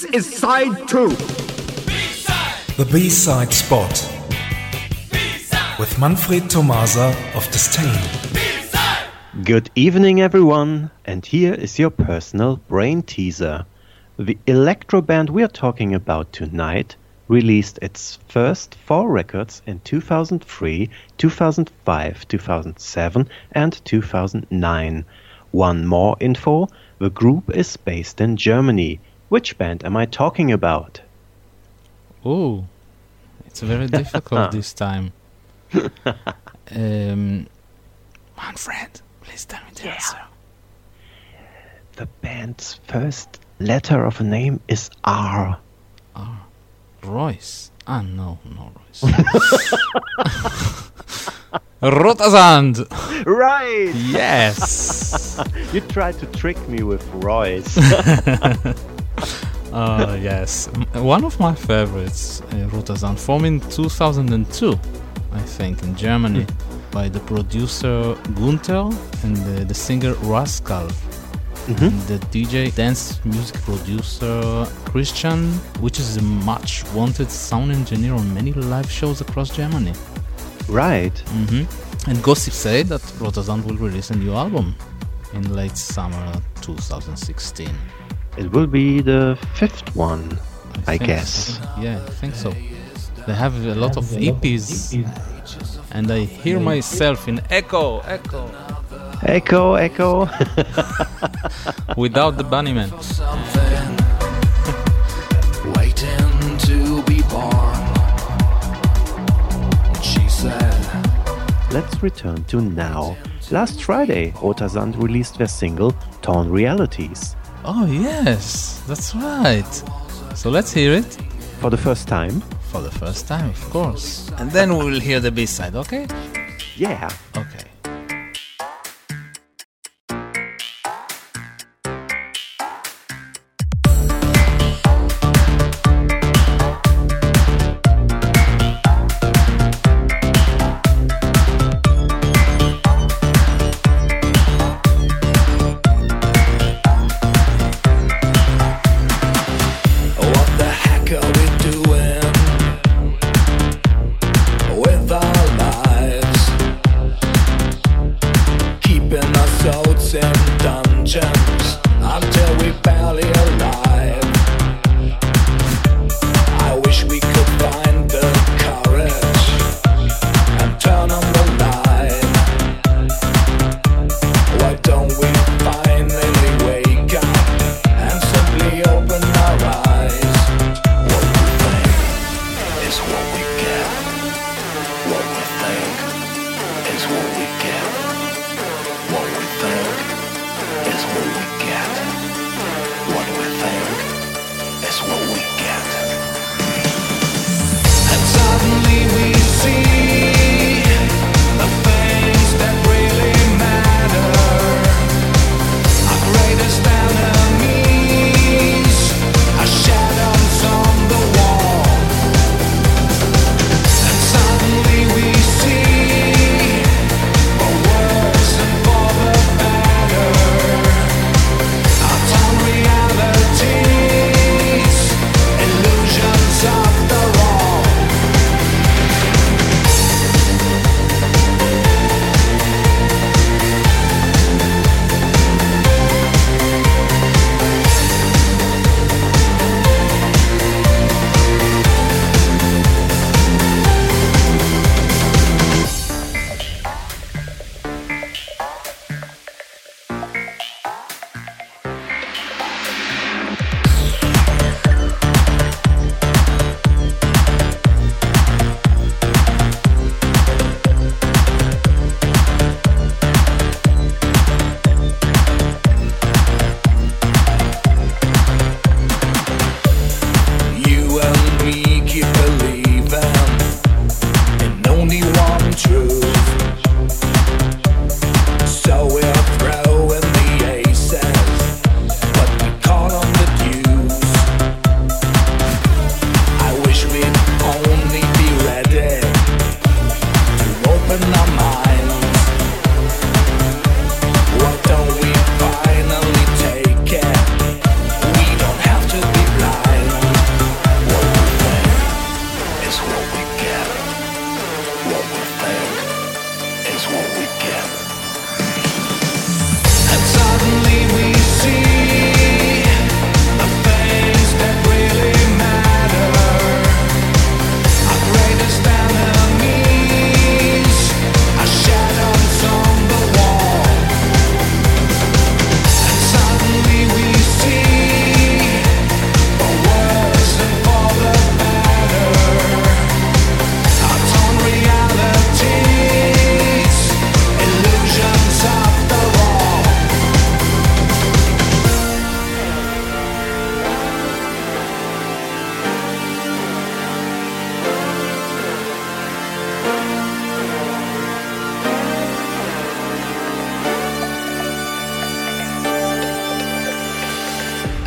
This is side two. The B-side spot with Manfred Tomasa of Disdain. Good evening, everyone, and here is your personal brain teaser. The electro band we are talking about tonight released its first four records in 2003, 2005, 2007, and 2009. One more info the group is based in Germany. Which band am I talking about? Oh, it's very difficult this time. um, Manfred, please tell me the answer. The band's first letter of a name is R. R. Royce. Ah, no, no Royce. Rotersand. Right! Yes. You tried to trick me with Royce. Uh, yes, one of my favorites, uh, Rotersand, formed in 2002, I think, in Germany, by the producer Gunther and the, the singer Rascal, and the DJ dance music producer Christian, which is a much wanted sound engineer on many live shows across Germany. right. hmm And gossip say that Rotersand will release a new album in late summer 2016. It will be the fifth one, I think guess. so. Yeah, I think so. They have a lot of EPs, and I hear myself in echo, echo, Echo, echo. without the Bunnymen. something waiting to be born. She said, Let's return to now. Last Friday, Rotersand released their single Torn Realities. Oh yes, that's right. So let's hear it For the first time, for the first time, of course, and then we will hear the B side. Okay? yeah. Okay.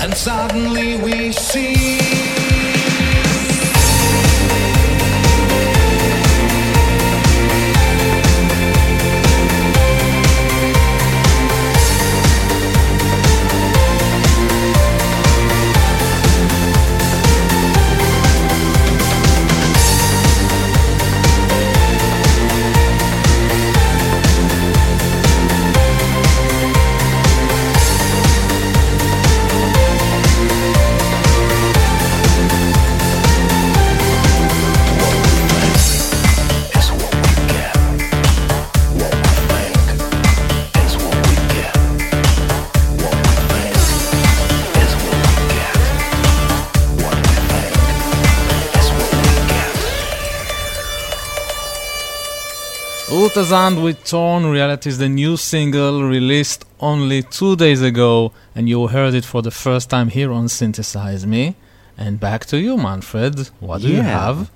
And suddenly we see. Ultrasound with Torn Reality is the new single released only two days ago, and you heard it for the first time here on Synthesize Me. And back to you, Manfred. What do you have?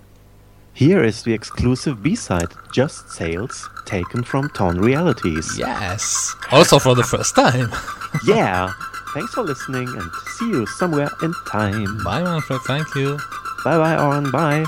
Here is the exclusive B-side, Just Sails, taken from Torn Realities. Yes. Also for the first time. yeah. Thanks for listening and see you somewhere in time. Bye, Manfred. Thank you. Bye bye, Oren. Bye.